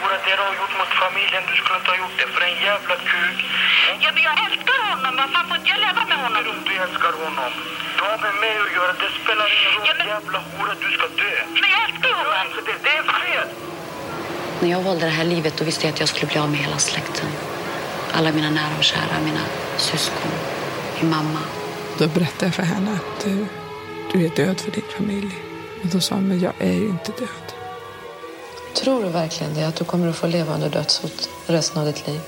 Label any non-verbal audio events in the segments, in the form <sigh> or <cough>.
Hora, det du har gjort mot familjen, du skulle inte ha gjort det för en jävla kuk. Ja, men jag älskar honom. Varför får inte jag leva med honom? Om du älskar honom. Du har med mig att göra, det spelar ingen roll. Ja, men- Jävla hora, du ska dö. Men jag älskar Gör honom. inte det, det är fel. När jag valde det här livet då visste jag att jag skulle bli av med hela släkten. Alla mina nära och kära, mina syskon, min mamma. Då berättade jag för henne att du, du är död för din familj. Och då sa hon, men jag är ju inte död. Tror du verkligen det? Att du kommer att få leva under dödshot resten av ditt liv?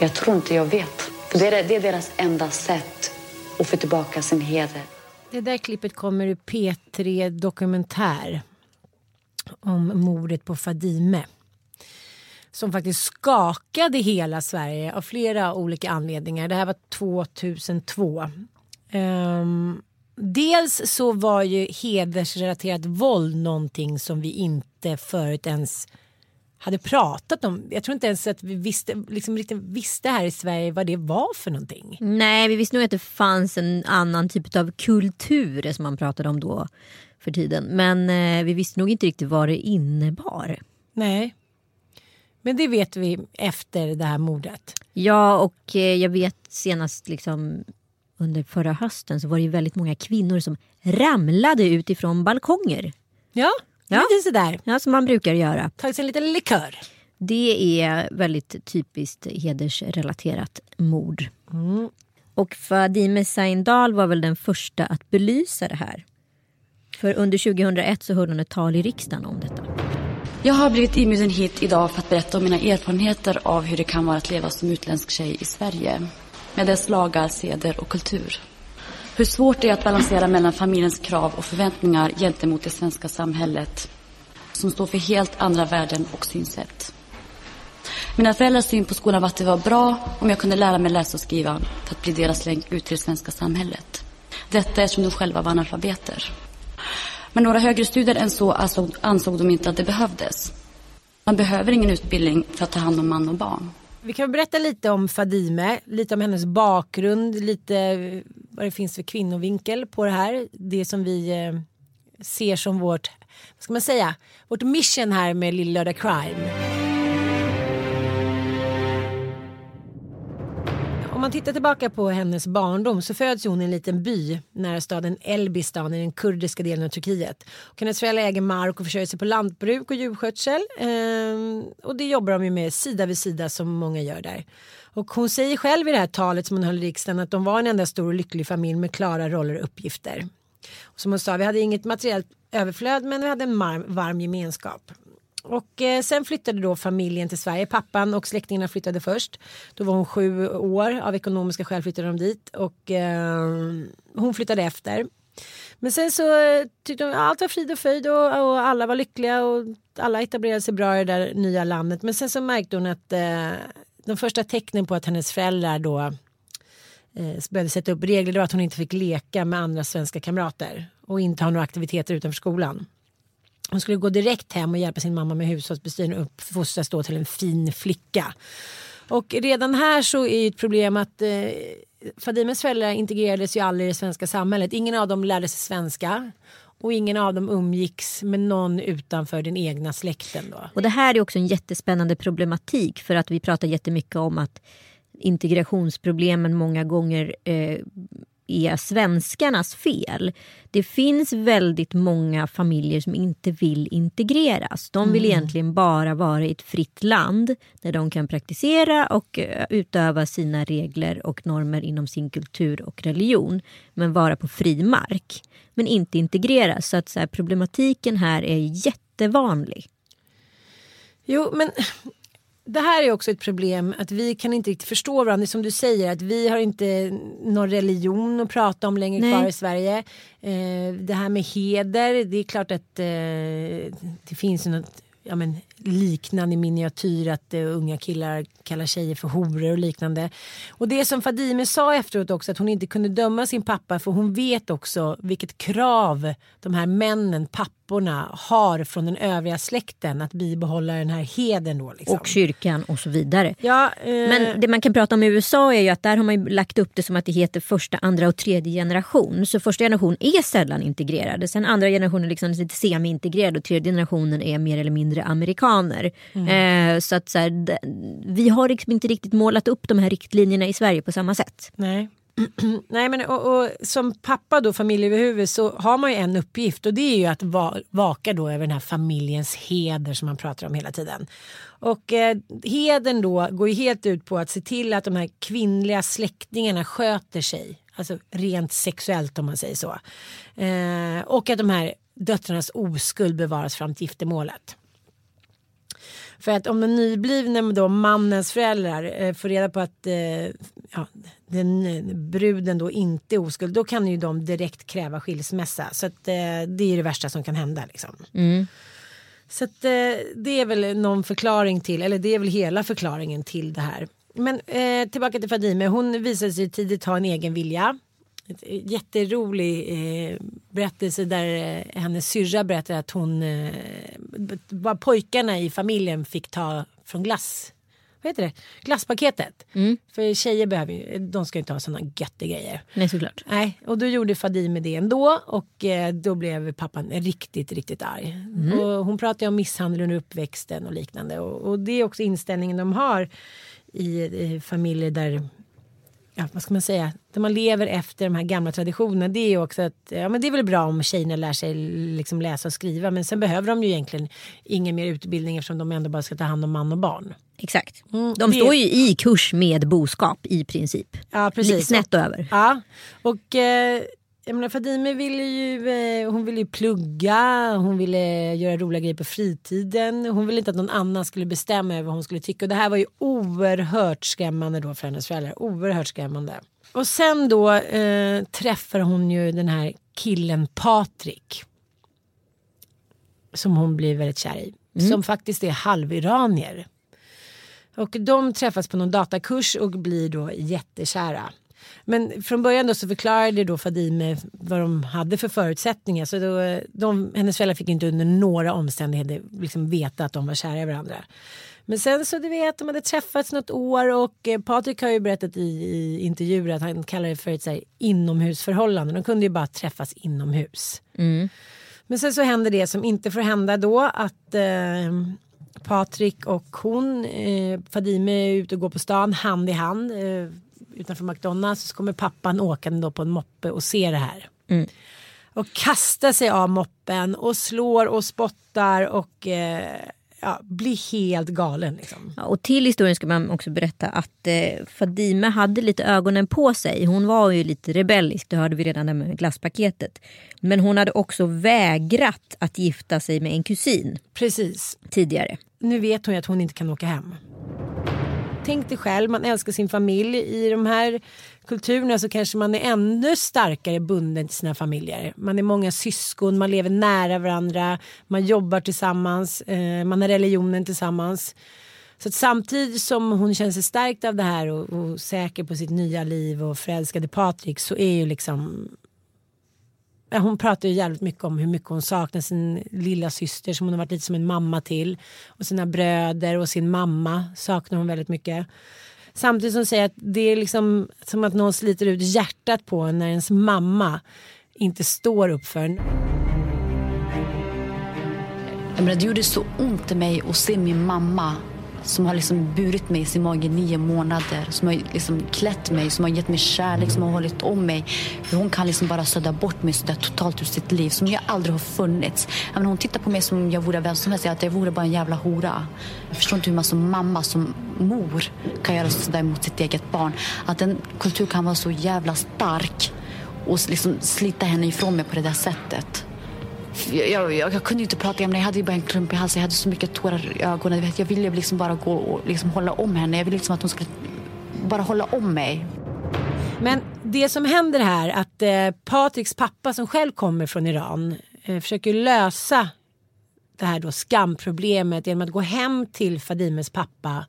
Jag tror inte jag vet. För det, är, det är deras enda sätt att få tillbaka sin heder. Det där klippet kommer ur P3 Dokumentär om mordet på Fadime. Som faktiskt skakade hela Sverige av flera olika anledningar. Det här var 2002. Ehm, dels så var ju hedersrelaterat våld någonting som vi inte förut ens hade pratat om. Jag tror inte ens att vi visste, liksom riktigt visste här i Sverige vad det var för någonting. Nej, vi visste nog att det fanns en annan typ av kultur som man pratade om då för tiden. Men eh, vi visste nog inte riktigt vad det innebar. Nej. Men det vet vi efter det här mordet. Ja, och eh, jag vet senast liksom under förra hösten så var det ju väldigt många kvinnor som ramlade utifrån balkonger. Ja, Ja. lite sådär. Ja, som man brukar göra. Tagit sig en liten likör. Det är väldigt typiskt hedersrelaterat mord. Och Fadime Saindal var väl den första att belysa det här. För under 2001 så höll hon ett tal i riksdagen om detta. Jag har blivit inbjuden hit idag för att berätta om mina erfarenheter av hur det kan vara att leva som utländsk tjej i Sverige. Med dess lagar, seder och kultur. Hur svårt det är att balansera mellan familjens krav och förväntningar gentemot det svenska samhället. Som står för helt andra värden och synsätt. Mina föräldrars syn på skolan var att det var bra om jag kunde lära mig läsa och skriva för att bli deras länk ut till det svenska samhället. Detta eftersom de själva var analfabeter. Men några högre studier än så ansåg, ansåg de inte att det behövdes. Man behöver ingen utbildning för att ta hand om man och barn. Vi kan berätta lite om Fadime, lite om hennes bakgrund, lite eh, vad det finns för kvinnovinkel på det här. Det som vi eh, ser som vårt, vad ska man säga, vårt mission här med Lill Lördag Crime. Om man tittar tillbaka på hennes barndom så föds hon i en liten by nära staden Elbistan i den kurdiska delen av Turkiet. Och hennes föräldrar äger mark och försörjer sig på lantbruk och djurskötsel. Ehm, och det jobbar de ju med sida vid sida som många gör där. Och hon säger själv i det här talet som hon höll i riksdagen att de var en enda stor och lycklig familj med klara roller och uppgifter. Och som hon sa, vi hade inget materiellt överflöd men vi hade en varm, varm gemenskap. Och eh, sen flyttade då familjen till Sverige. Pappan och släktingarna flyttade först. Då var hon sju år. Av ekonomiska skäl flyttade de dit. Och eh, hon flyttade efter. Men sen så tyckte hon att allt var frid och fröjd och, och alla var lyckliga och alla etablerade sig bra i det där nya landet. Men sen så märkte hon att eh, de första tecknen på att hennes föräldrar då eh, började sätta upp regler var att hon inte fick leka med andra svenska kamrater och inte ha några aktiviteter utanför skolan. Hon skulle gå direkt hem och hjälpa sin mamma med hushållsbestyren och uppfostras då till en fin flicka. Och redan här så är ett problem att eh, Fadimes föräldrar integrerades ju aldrig i det svenska samhället. Ingen av dem lärde sig svenska och ingen av dem umgicks med någon utanför den egna släkten. Då. Och det här är också en jättespännande problematik för att vi pratar jättemycket om att integrationsproblemen många gånger eh, är svenskarnas fel. Det finns väldigt många familjer som inte vill integreras. De vill mm. egentligen bara vara i ett fritt land där de kan praktisera och eh, utöva sina regler och normer inom sin kultur och religion. Men vara på fri mark. Men inte integreras. Så att så här, problematiken här är jättevanlig. Jo, men det här är också ett problem att vi kan inte riktigt förstå varandra. Som du säger att vi har inte någon religion att prata om längre Nej. kvar i Sverige. Eh, det här med heder, det är klart att eh, det finns något ja, men, liknande miniatyr att uh, unga killar kallar tjejer för horor och liknande. Och det som Fadime sa efteråt också att hon inte kunde döma sin pappa för hon vet också vilket krav de här männen, papporna har från den övriga släkten att bibehålla den här heden då. Liksom. Och kyrkan och så vidare. Ja, eh... Men det man kan prata om i USA är ju att där har man lagt upp det som att det heter första, andra och tredje generation. Så första generation är sällan integrerade. Sen andra generationen är liksom lite semi-integrerad och tredje generationen är mer eller mindre amerikaner. Mm. Eh, så att så här, vi har liksom inte riktigt målat upp de här riktlinjerna i Sverige på samma sätt. Nej. <clears throat> Nej men och, och, som pappa då, familjeöverhuvud, så har man ju en uppgift och det är ju att va, vaka då över den här familjens heder som man pratar om hela tiden. Och eh, heden då går ju helt ut på att se till att de här kvinnliga släktingarna sköter sig. Alltså rent sexuellt om man säger så. Eh, och att de här döttrarnas oskuld bevaras fram till giftermålet. För att om den nyblivne då mannens föräldrar eh, får reda på att eh, ja, den eh, bruden då inte är oskuld då kan ju de direkt kräva skilsmässa. Så att, eh, det är det värsta som kan hända. Liksom. Mm. Så att, eh, det är väl någon förklaring till, eller det är väl hela förklaringen till det här. Men eh, tillbaka till Fadime, hon visade sig tidigt ha en egen vilja jätterolig eh, berättelse där eh, hennes syrra berättade att hon eh, vad pojkarna i familjen fick ta från glass vad heter det? Glasspaketet. Mm. För tjejer behöver ju, de ska inte ha sådana göttiga grejer. Nej såklart. Nej, och då gjorde Fadime det ändå och eh, då blev pappan riktigt, riktigt arg. Mm. Och hon pratade om misshandel under uppväxten och liknande och, och det är också inställningen de har i, i familjer där ja, vad ska man säga, där man lever efter de här gamla traditionerna. Det är också att, ja men det är väl bra om tjejerna lär sig liksom läsa och skriva. Men sen behöver de ju egentligen ingen mer utbildning eftersom de ändå bara ska ta hand om man och barn. Exakt. Mm, de det... står ju i kurs med boskap i princip. Ja precis. Snett över. Ja, och eh, jag menar Fadime ville ju, eh, hon ville ju plugga, hon ville göra roliga grejer på fritiden. Hon ville inte att någon annan skulle bestämma över vad hon skulle tycka. Och det här var ju oerhört skrämmande då för hennes föräldrar. Oerhört skrämmande. Och sen då eh, träffar hon ju den här killen Patrik. Som hon blir väldigt kär i. Mm. Som faktiskt är halviranier. Och de träffas på någon datakurs och blir då jättekära. Men från början då så förklarade då Fadime vad de hade för förutsättningar. Så då, de, hennes föräldrar fick inte under några omständigheter liksom veta att de var kära i varandra. Men sen så du vet, de hade träffats något år och eh, Patrik har ju berättat i, i intervjuer att han kallar det för ett så här, inomhusförhållande. De kunde ju bara träffas inomhus. Mm. Men sen så händer det som inte får hända då att eh, Patrik och hon, eh, Fadime är ute och går på stan hand i hand. Eh, utanför McDonalds så kommer pappan åkande då på en moppe och ser det här. Mm. Och kastar sig av moppen och slår och spottar och eh, ja, blir helt galen. Liksom. Ja, och till historien ska man också berätta att eh, Fadime hade lite ögonen på sig. Hon var ju lite rebellisk, det hörde vi redan där med glasspaketet. Men hon hade också vägrat att gifta sig med en kusin. Precis. Tidigare. Nu vet hon ju att hon inte kan åka hem tänk dig själv, man älskar sin familj. I de här kulturerna så kanske man är ännu starkare bunden till sina familjer. Man är många syskon, man lever nära varandra, man jobbar tillsammans, eh, man har religionen tillsammans. Så att samtidigt som hon känner sig stärkt av det här och, och säker på sitt nya liv och förälskade Patrik så är ju liksom hon pratar ju jävligt mycket om hur mycket hon saknar sin lilla syster som hon har varit lite som en mamma till. Och sina bröder och sin mamma saknar hon väldigt mycket. Samtidigt som hon säger att det är liksom som att någon sliter ut hjärtat på en när ens mamma inte står upp för en. Det gjorde så ont i mig att se min mamma som har liksom burit mig i sin mage i nio månader, som har liksom klätt mig, som har gett mig kärlek, som har hållit om mig. Hon kan liksom bara sudda bort mig sådär totalt ur sitt liv, som jag aldrig har funnits. Menar, hon tittar på mig som om jag vore vem som helst, att jag vore bara en jävla hora. Jag förstår inte hur man som mamma, som mor, kan göra sådär mot sitt eget barn. Att en kultur kan vara så jävla stark och liksom slita henne ifrån mig på det där sättet. Jag, jag, jag, kunde inte prata om det. Jag hade ju bara en klump i halsen. Jag hade så mycket tårar i ögonen. Jag ville liksom bara gå och liksom hålla om henne. Jag ville liksom att hon skulle bara hålla om mig. Men det som händer här att eh, Patriks pappa som själv kommer från Iran eh, försöker lösa det här då skamproblemet genom att gå hem till Fadimes pappa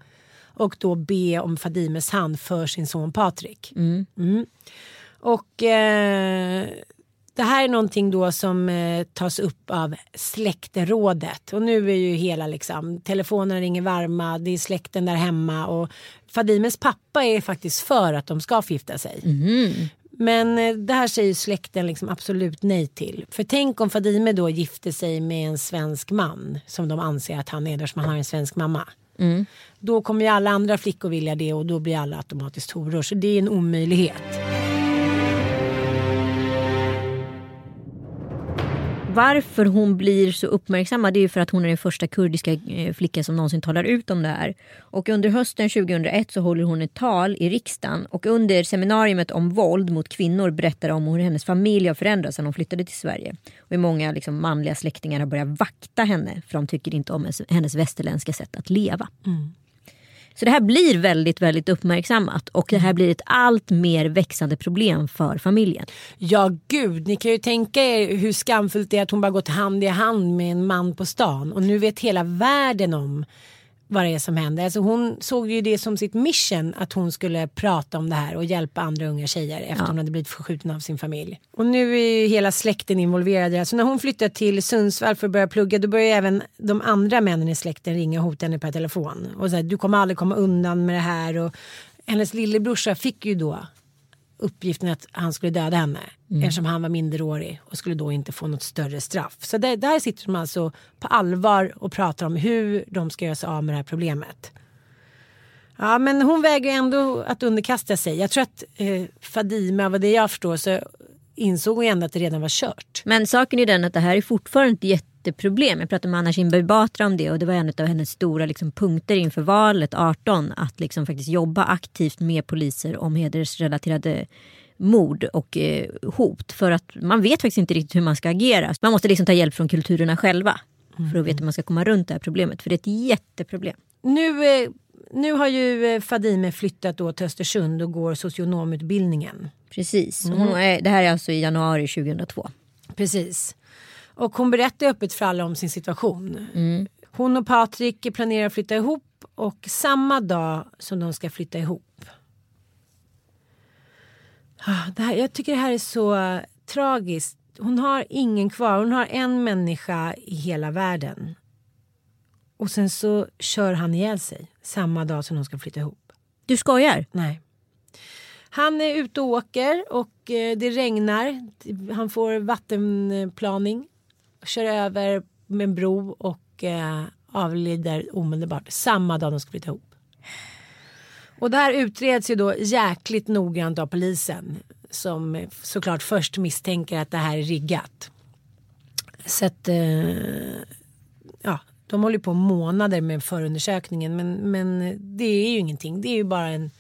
och då be om Fadimes hand för sin son Patrik. Mm. Mm. Och eh, det här är någonting då som eh, tas upp av släktrådet och nu är ju hela liksom telefonerna ringer varma, det är släkten där hemma och Fadimes pappa är faktiskt för att de ska gifta sig. Mm. Men eh, det här säger släkten liksom absolut nej till. För tänk om Fadime då gifte sig med en svensk man som de anser att han är där som han har en svensk mamma. Mm. Då kommer ju alla andra flickor vilja det och då blir alla automatiskt horor. Så det är en omöjlighet. Varför hon blir så uppmärksammad det är ju för att hon är den första kurdiska eh, flickan som någonsin talar ut om det här. Och under hösten 2001 så håller hon ett tal i riksdagen och under seminariet om våld mot kvinnor berättar om hur hennes familj har förändrats sedan hon flyttade till Sverige. Och hur många liksom, manliga släktingar har börjat vakta henne för de tycker inte om hennes, hennes västerländska sätt att leva. Mm. Så det här blir väldigt, väldigt uppmärksammat och det här blir ett allt mer växande problem för familjen. Ja gud, ni kan ju tänka er hur skamfullt det är att hon bara gått hand i hand med en man på stan och nu vet hela världen om vad det är som händer. Alltså hon såg ju det som sitt mission att hon skulle prata om det här och hjälpa andra unga tjejer efter Ja. hon hade blivit förskjuten av sin familj. Och nu är ju hela släkten involverad. Alltså när hon flyttade till Sundsvall för att börja plugga då började även de andra männen i släkten ringa och hota henne per telefon. Och så här, du kommer aldrig komma undan med det här. Och hennes lillebrorsa fick ju då uppgiften att han skulle döda henne Mm. eftersom han var minderårig och skulle då inte få något större straff. Så där, där sitter de alltså på allvar och pratar om hur de ska göra sig av med det här problemet. Ja men hon väger ändå att underkasta sig. Jag tror att eh, Fadime, vad det jag förstår så insåg hon ändå att det redan var kört. Men saken är den att det här är fortfarande ett jätteproblem. Jag pratade med Anna Kinberg Batra om det och det var en av hennes stora liksom, punkter inför valet 18 att liksom faktiskt jobba aktivt med poliser om hedersrelaterade mord och eh, hot. För att man vet faktiskt inte riktigt hur man ska agera. Man måste liksom ta hjälp från kulturerna själva för att veta hur man ska komma runt det här problemet. För det är ett jätteproblem. Nu, eh, nu har ju eh, Fadime flyttat då till Östersund och går socionomutbildningen. Precis. Mm. Hon är, det här är alltså i januari 2002. Precis. Och hon berättar öppet för alla om sin situation. Mm. Hon och Patrik planerar att flytta ihop och samma dag som de ska flytta ihop. Ah, Det här, jag tycker det här är så tragiskt. Hon har ingen kvar. Hon har en människa i hela världen. Och sen så kör han ihjäl sig samma dag som de ska flytta ihop. Du skojar? Nej. Han är ute och åker och eh, det regnar. Han får vattenplaning. Kör över med en bro och eh, avlider omedelbart. Samma dag de ska flytta ihop. Och det här utreds ju då jäkligt noggrant av polisen. Som såklart först misstänker att det här är riggat. Så att eh, de håller på månader med förundersökningen. Men, men det är ju ingenting. Det är ju bara en,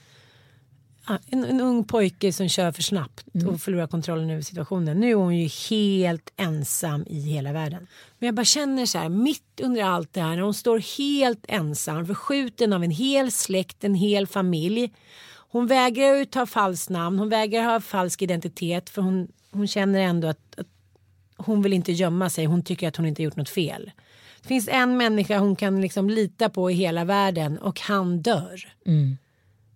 en, en ung pojke som kör för snabbt och förlorar kontrollen över situationen. Nu är hon ju helt ensam i hela världen. Men jag bara känner så här, mitt under allt det här, när hon står helt ensam, förskjuten av en hel släkt, en hel familj. Hon vägrar ju ta falskt namn, hon vägrar ha falsk identitet för hon, hon känner ändå att, att hon vill inte gömma sig, hon tycker att hon inte gjort något fel. Det finns en människa hon kan liksom lita på i hela världen och han dör. Mm.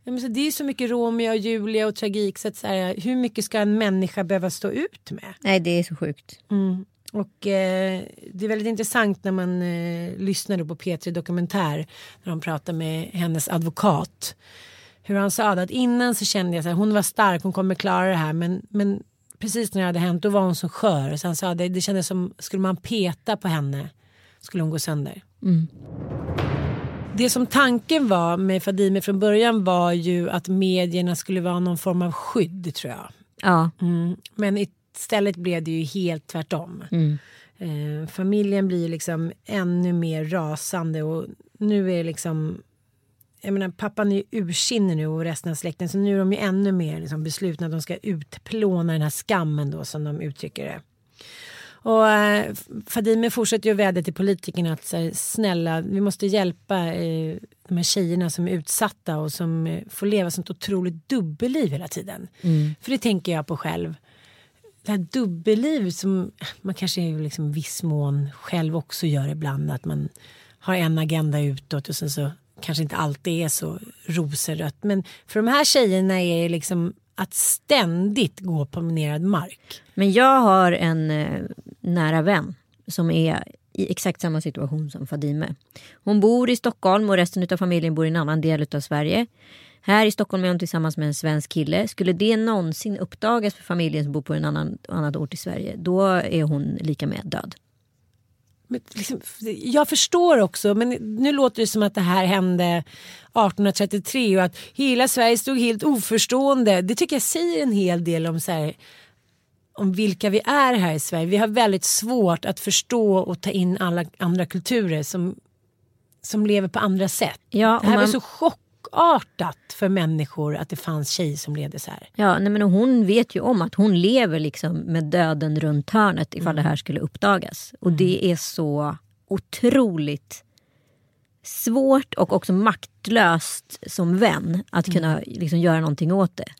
Ja, så det är så mycket Romeo och Julia och tragik så att så här, hur mycket ska en människa behöva stå ut med? Nej det är så sjukt. Mm. Och eh, det är väldigt intressant när man eh, lyssnar på P3 Dokumentär när de pratar med hennes advokat. Hur han sa att innan så kände jag att hon var stark, hon kommer klara det här men, men precis när det hade hänt då var hon så skör. Så han sa det, det kändes som, skulle man peta på henne skulle hon gå sönder. Mm. Det som tanken var med Fadime från början var ju att medierna skulle vara någon form av skydd tror jag. Ja. Mm. Men istället blev det ju helt tvärtom. Mm. Eh, familjen blir liksom ännu mer rasande och nu är det liksom jag menar, pappan är ju ursinnig nu och resten av släkten så nu är de ju ännu mer liksom beslutna att de ska utplåna den här skammen då som de uttrycker det. Och eh, Fadime fortsätter ju att vädja till politikerna att här, snälla vi måste hjälpa eh, de här tjejerna som är utsatta och som eh, får leva sånt otroligt dubbelliv hela tiden. Mm. För det tänker jag på själv. Det här dubbelliv som man kanske i liksom viss mån själv också gör ibland. Att man har en agenda utåt och sen så kanske inte alltid är så rosenrött. Men för de här tjejerna är det liksom att ständigt gå på minerad mark. Men jag har en eh, nära vän som är i exakt samma situation som Fadime. Hon bor i Stockholm och resten av familjen bor i en annan del av Sverige. Här i Stockholm är hon tillsammans med en svensk kille. Skulle det någonsin uppdagas för familjen som bor på en annan, annan ort i Sverige, då är hon lika med död. Liksom, jag förstår också, men nu låter det som att det här hände 1833 och att hela Sverige stod helt oförstående. Det tycker jag säger en hel del om så här, om vilka vi är här i Sverige. Vi har väldigt svårt att förstå och ta in alla andra kulturer som, som lever på andra sätt. Ja, det här man... var så chockartat för människor att det fanns tjejer som levde så här. Ja, nej, men hon vet ju om att hon lever liksom med döden runt hörnet ifall mm. det här skulle uppdagas. Och mm. det är så otroligt svårt och också maktlöst som vän att kunna mm. liksom, göra någonting åt det.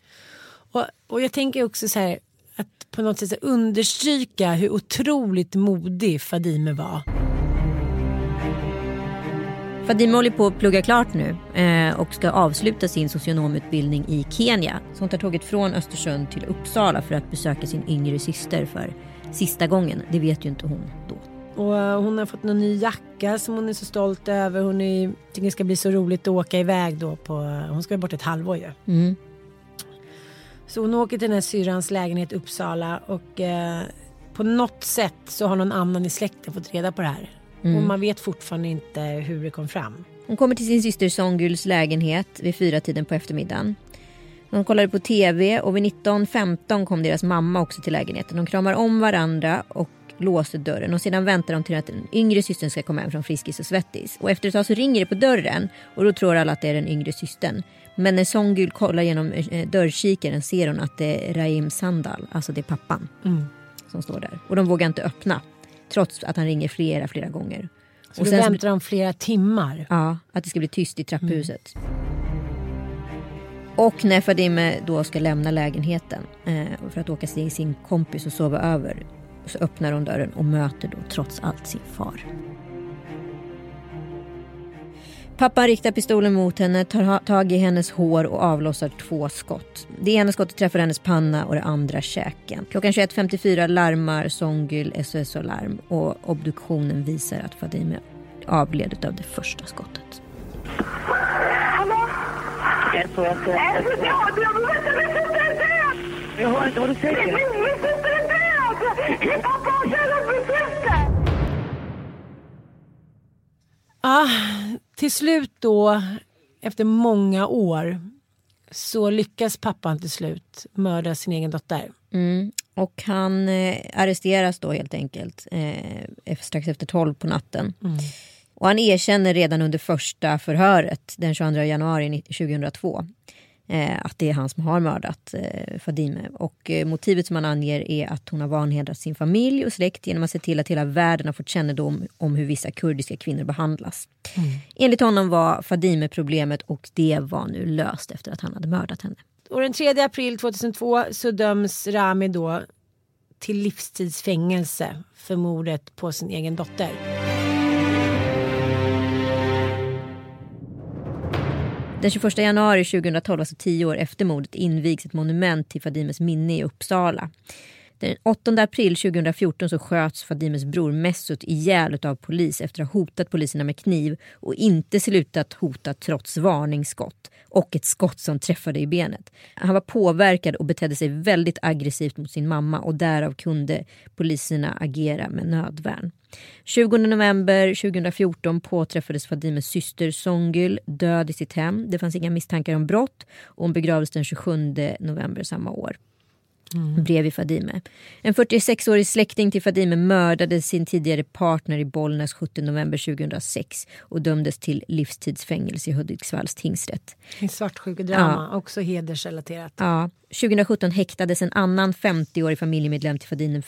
Och, och jag tänker också så här att på något sätt understryka hur otroligt modig Fadime var. Fadime håller på att plugga klart nu eh, och ska avsluta sin socionomutbildning i Kenya. Så hon tar tåget från Östersund till Uppsala för att besöka sin yngre syster för sista gången. Det vet ju inte hon då. Och eh, hon har fått en ny jacka som hon är så stolt över. Hon är, tycker det ska bli så roligt att åka iväg då. På, hon ska vara borta ett halvår ju. Mm. Så hon åker till den här syrrans lägenhet i Uppsala och eh, på något sätt så har någon annan i släkten fått reda på det här. Mm. Och man vet fortfarande inte hur det kom fram. Hon kommer till sin syster Songuls lägenhet vid fyra tiden på eftermiddagen. De kollade på tv och vid 19.15 kom deras mamma också till lägenheten. De kramar om varandra och låser dörren och sedan väntar de till att den yngre systern ska komma hem från Friskis och Svettis. Och efter ett tag så ringer det på dörren och då tror alla att det är den yngre systern. Men när Songul kollar genom eh, dörrkikaren ser hon att det är Raim Sandal, alltså det är pappan. Mm. Som står där. Och de vågar inte öppna. Trots att han ringer flera, flera gånger. Så och sen väntar de flera timmar? Ja, att det ska bli tyst i trapphuset. Mm. Och när Fadime då ska lämna lägenheten eh, för att åka till sin kompis och sova över så öppnar hon dörren och möter då trots allt sin far. Pappan riktar pistolen mot henne, tar tag i hennes hår och avlossar två skott. Det ena skottet träffar hennes panna och det andra käken. Klockan 21.54 larmar Songül SOS Alarm och obduktionen visar att Fadime avled av det första skottet. Hallå? SOS. Jag hör inte vad du säger. Min syster är död! Pappa har min syster! Ah, till slut då, efter många år, så lyckas pappan till slut mörda sin egen dotter. Mm. Och han eh, arresteras då helt enkelt eh, strax efter tolv på natten. Mm. Och han erkänner redan under första förhöret den 22 januari 2002 eh, att det är han som har mördat eh, Fadime. Och eh, motivet som han anger är att hon har vanhedrat sin familj och släkt genom att se till att hela världen har fått kännedom om hur vissa kurdiska kvinnor behandlas. Mm. Enligt honom var Fadime problemet och det var nu löst efter att han hade mördat henne. Och den 3 april 2002 så döms Rami då till livstidsfängelse för mordet på sin egen dotter. Den 21 januari 2012, alltså tio år efter mordet, invigs ett monument till Fadimes minne i Uppsala. Den 8 april 2014 så sköts Fadimes bror Mesut ihjäl av polis efter att ha hotat poliserna med kniv och inte slutat hota trots varningsskott och ett skott som träffade i benet. Han var påverkad och betedde sig väldigt aggressivt mot sin mamma och därav kunde poliserna agera med nödvärn. 20 november 2014 påträffades Fadimes syster Songül död i sitt hem. Det fanns inga misstankar om brott och hon begravdes den 27 november samma år. Mm. Bredvid Fadime. En 46-årig släkting till Fadime mördade sin tidigare partner i Bollnäs 17 november 2006 och dömdes till livstidsfängelse i Hudiksvalls tingsrätt. En svartsjukedrama, ja. också hedersrelaterat. Ja. 2017 häktades en annan 50-årig familjemedlem till Fadime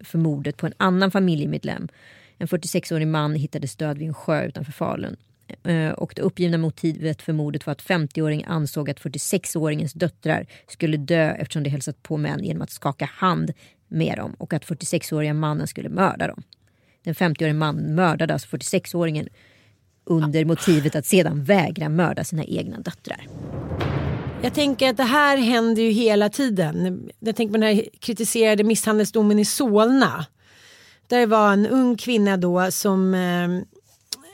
för mordet på en annan familjemedlem. En 46-årig man hittades död vid en sjö utanför Falun. Eh, och det uppgivna motivet för mordet var att 50-åringen ansåg att 46-åringens döttrar skulle dö eftersom de hälsat på män genom att skaka hand med dem och att 46-åriga mannen skulle mörda dem. Den 50-årige mannen mördade alltså 46-åringen under motivet att sedan vägra mörda sina egna döttrar. Jag tänker att det här händer ju hela tiden. Jag tänker på den här kritiserade misshandelsdomen i Solna. Där var en ung kvinna då som eh,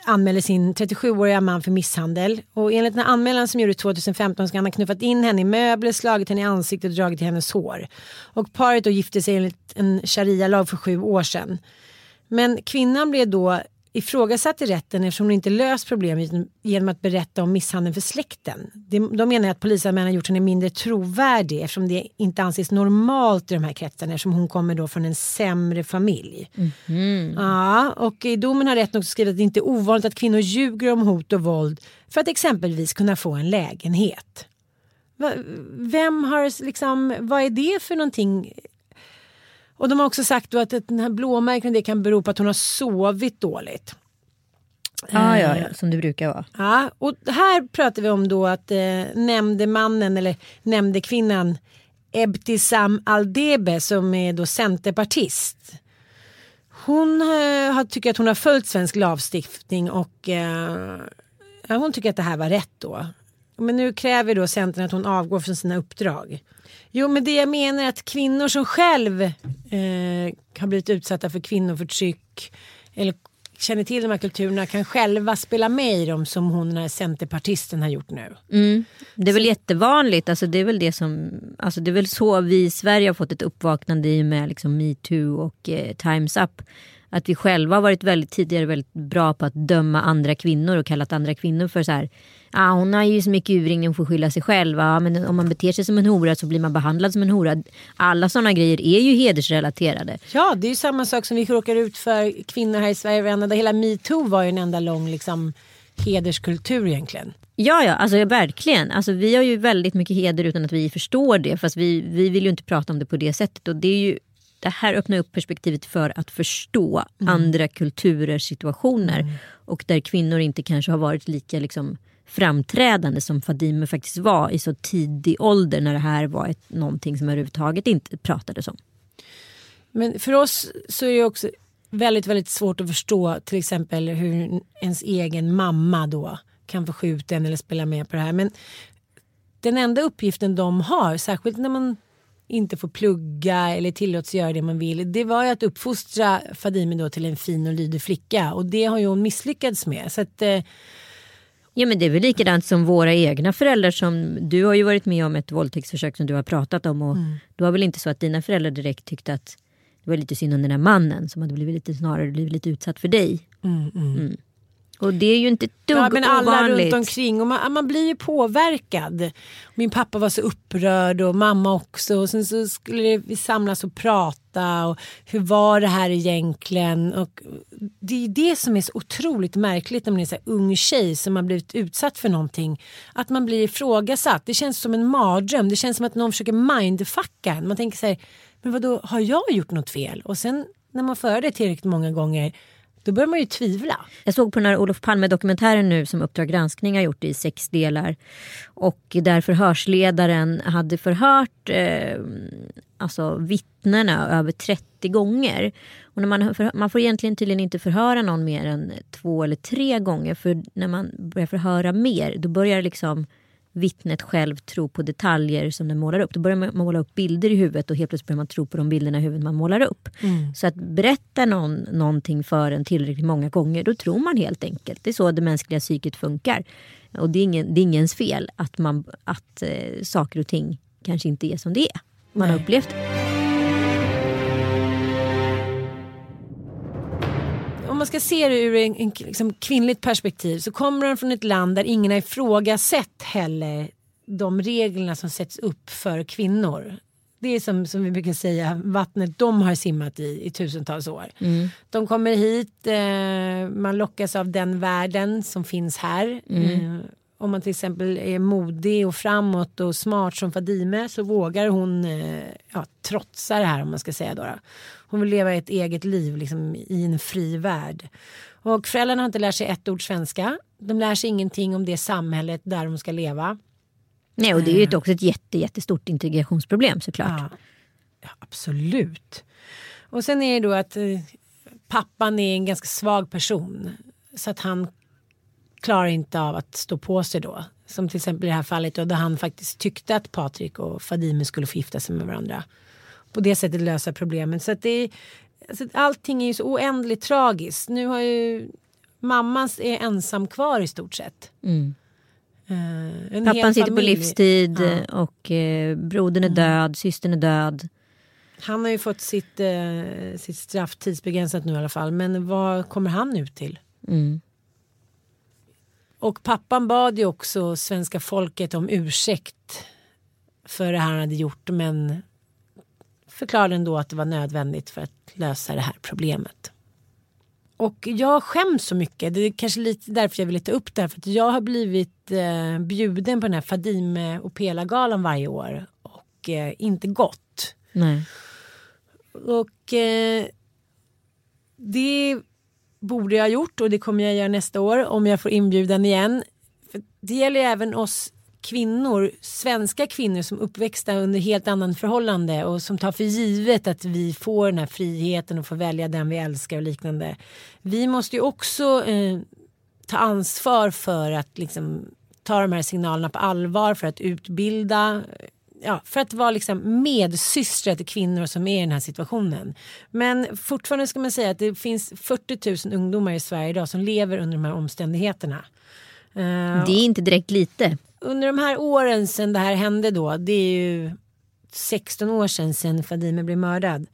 anmäler sin 37-åriga man för misshandel. Och enligt den anmälan som gjordes 2015 ska han ha knuffat in henne i möbler, slagit henne i ansiktet och dragit i hennes hår. Och paret då gifte sig enligt en sharia-lag för sju år sedan. Men kvinnan blev då ifrågasatt i rätten eftersom hon inte löst problemet genom att berätta om misshandeln för släkten. De menar att polisanmälan gjort henne mindre trovärdig eftersom det inte anses normalt i de här kretsarna eftersom hon kommer då från en sämre familj. Mm. Ja, och i domen har rätten också skrivit att det inte är ovanligt att kvinnor ljuger om hot och våld för att exempelvis kunna få en lägenhet. Vem har liksom, vad är det för någonting och de har också sagt att den här blåmärken det kan bero på att hon har sovit dåligt. Ah, ja, ja, som det brukar vara. Ja, och här pratar vi om då att eh, nämndemannen eller nämndekvinnan Ebtisam Aldebe som är då centerpartist. Hon eh, tycker att hon har följt svensk lagstiftning och eh, hon tycker att det här var rätt då. Men nu kräver då Centern att hon avgår från sina uppdrag. Jo men det jag menar är att kvinnor som själv eh, har blivit utsatta för kvinnoförtryck eller känner till de här kulturerna kan själva spela med i dem som hon den här centerpartisten har gjort nu. Mm. Det är väl så. jättevanligt, alltså det är väl det som, alltså det är väl så vi i Sverige har fått ett uppvaknande i och med liksom metoo och eh, Times Up. Att vi själva har varit väldigt tidigare väldigt bra på att döma andra kvinnor och kallat andra kvinnor för så här ah, hon har ju så mycket uring, hon får skylla sig själv. Ah, men om man beter sig som en hora så blir man behandlad som en hora. Alla sådana grejer är ju hedersrelaterade. Ja, det är ju samma sak som vi råkar ut för kvinnor här i Sverige. Hela metoo var ju en enda lång liksom, hederskultur egentligen. Ja, ja, alltså verkligen. Alltså, vi har ju väldigt mycket heder utan att vi förstår det. Fast vi, vi vill ju inte prata om det på det sättet. Och det är ju det här öppnar upp perspektivet för att förstå mm. andra kulturers situationer. Mm. Och där kvinnor inte kanske har varit lika liksom, framträdande som Fadime faktiskt var i så tidig ålder när det här var ett, någonting som överhuvudtaget inte pratades om. Men för oss så är det också väldigt, väldigt svårt att förstå till exempel hur ens egen mamma då kan få skjuta en eller spela med på det här. Men den enda uppgiften de har, särskilt när man inte får plugga eller tillåts göra det man vill. Det var ju att uppfostra Fadime då till en fin och lydig flicka och det har ju hon misslyckats med. Så att, eh, Ja men det är väl likadant som våra egna föräldrar som du har ju varit med om ett våldtäktsförsök som du har pratat om och mm. det var väl inte så att dina föräldrar direkt tyckte att det var lite synd om den här mannen som hade blivit lite snarare blivit lite utsatt för dig. Mm, mm. Och det är ju inte ett dugg ja, men alla ovanligt. runt omkring och man, man, blir ju påverkad. Min pappa var så upprörd och mamma också och sen så skulle vi samlas och prata och hur var det här egentligen? Och det är det som är så otroligt märkligt när man är så ung tjej som har blivit utsatt för någonting. Att man blir ifrågasatt. Det känns som en mardröm. Det känns som att någon försöker mindfucka en. Man tänker så här, men vadå har jag gjort något fel? Och sen när man för det tillräckligt många gånger då börjar man ju tvivla. Jag såg på den här Olof Palme-dokumentären nu som Uppdrag granskning har gjort i sex delar. Och där förhörsledaren hade förhört eh, alltså vittnena över 30 gånger. Och när man, man får egentligen tydligen inte förhöra någon mer än två eller tre gånger. För när man börjar förhöra mer då börjar liksom vittnet själv tro på detaljer som den målar upp. Då börjar man måla upp bilder i huvudet och helt plötsligt börjar man tro på de bilderna i huvudet man målar upp. Mm. Så att berätta någon någonting för en tillräckligt många gånger, då tror man helt enkelt. Det är så det mänskliga psyket funkar. Och det är, ingen, det är ingens fel att, man, att eh, saker och ting kanske inte är som det är. Man har Nej. upplevt det. Om man ska se det ur en, en liksom, kvinnligt perspektiv så kommer de från ett land där ingen har ifrågasatt heller de reglerna som sätts upp för kvinnor. Det är som, som vi brukar säga vattnet de har simmat i i tusentals år. Mm. De kommer hit, eh, man lockas av den världen som finns här. Mm. Eh, om man till exempel är modig och framåt och smart som Fadime så vågar hon eh, ja, trotsa det här om man ska säga då. Hon vill leva ett eget liv liksom, i en fri värld. Och föräldrarna har inte lärt sig ett ord svenska. De lär sig ingenting om det samhället där de ska leva. Nej, och det är ju ett- också ett jätte, jättestort integrationsproblem såklart. Ja, ja, absolut. Och sen är det då att eh, pappan är en ganska svag person. Så att han klarar inte av att stå på sig då. Som till exempel i det här fallet då, där han faktiskt tyckte att Patrik och Fadime skulle få gifta sig med varandra. På det sättet lösa problemet. Så att det är, alltså, allting är ju så oändligt tragiskt. Nu har ju mamman är ensam kvar i stort sett. Mm. Hel Pappan sitter på familj. livstid Ja. Mm. och eh, brodern är död, systern är död. Han har ju fått sitt, eh, sitt straff tidsbegränsat nu i alla fall. Men vad kommer han ut till? Mm. Och pappan bad ju också svenska folket om ursäkt för det här han hade gjort. Men förklarade ändå att det var nödvändigt för att lösa det här problemet. Och jag skäms så mycket. Det är kanske lite därför jag vill ta upp det här. För att jag har blivit eh, bjuden på den här Fadime och Pela-galan varje år. Och eh, inte gått. Nej. Och eh, det borde jag ha gjort och det kommer jag göra nästa år om jag får inbjudan igen. För det gäller ju även oss kvinnor, svenska kvinnor som uppväxta under helt annan förhållande och som tar för givet att vi får den här friheten och får välja den vi älskar och liknande. Vi måste ju också eh, ta ansvar för att liksom ta de här signalerna på allvar för att utbilda ja, för att vara liksom medsystrar till kvinnor som är i den här situationen. Men fortfarande ska man säga att det finns 40 000 ungdomar i Sverige idag som lever under de här omständigheterna. Eh, Det är inte direkt lite. under de här åren sedan det här hände då, det är ju 16 år sedan, sedan Fadime blev mördad.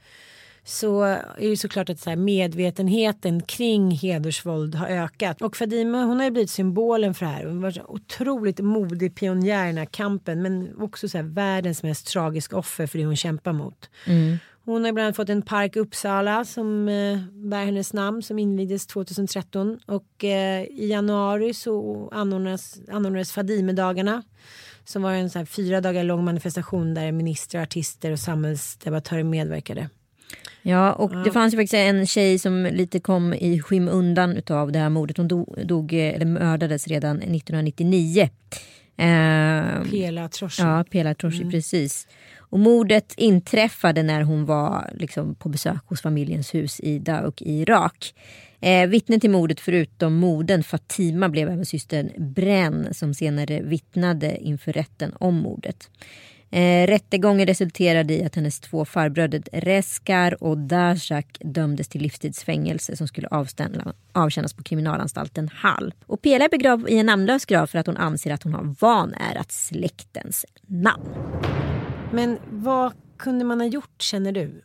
Så är det såklart att så här medvetenheten kring hedersvåld har ökat. Och Fadime hon har ju blivit symbolen för det här. Hon var otroligt modig pionjär i den här kampen. Men också så här världens mest tragiska offer för det hon kämpar mot. Mm. Hon har bland annat fått en park i Uppsala som eh, bär hennes namn som invigdes 2013 och eh, i januari så anordnades, anordnades Fadimedagarna som var en så här fyra dagar lång manifestation där ministrar, artister och samhällsdebattörer medverkade. Ja, och det fanns ju faktiskt en tjej som lite kom i skymundan utav det här mordet. Hon dog, dog eller mördades redan 1999. Eh, Pela Troshi. Ja, Pela Troshi, Mm. precis. Och mordet inträffade när hon var liksom, på besök hos familjens hus i Dauk i Irak. Eh, vittnen till mordet förutom modern Fatima blev även systern Bren som senare vittnade inför rätten om mordet. Eh, rättegången resulterade i att hennes två farbröder Reskar och Dashak dömdes till livstidsfängelse som skulle avställa, avtjänas på kriminalanstalten Hall. Och Pela är begravd i en namnlös grav för att hon anser att hon har vanärat släktens namn. Men vad kunde man ha gjort känner du?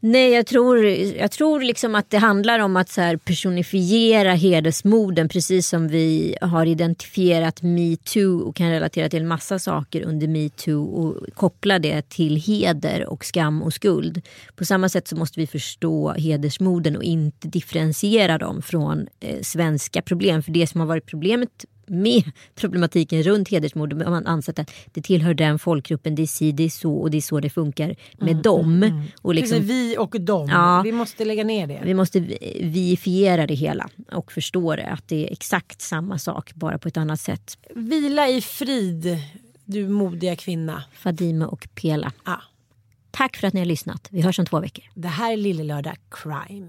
Nej, jag tror, jag tror liksom att det handlar om att så här personifiera hedersmorden precis som vi har identifierat metoo och kan relatera till en massa saker under metoo och koppla det till heder och skam och skuld. På samma sätt så måste vi förstå hedersmorden och inte differentiera dem från eh, svenska problem. För det som har varit problemet med problematiken runt hedersmord. Man har ansett att det tillhör den folkgruppen, det är si, det är så och det är så det funkar med dem. Och liksom, vi och dem. Ja. Vi måste lägga ner det. vi måste vi- viifiera det hela och förstå det, att det är exakt samma sak bara på ett annat sätt. Vila i frid, du modiga kvinna. Fadime och Pela. Ja. Tack för att ni har lyssnat. Vi hörs om två veckor. Det här är Lille Lördag Crime.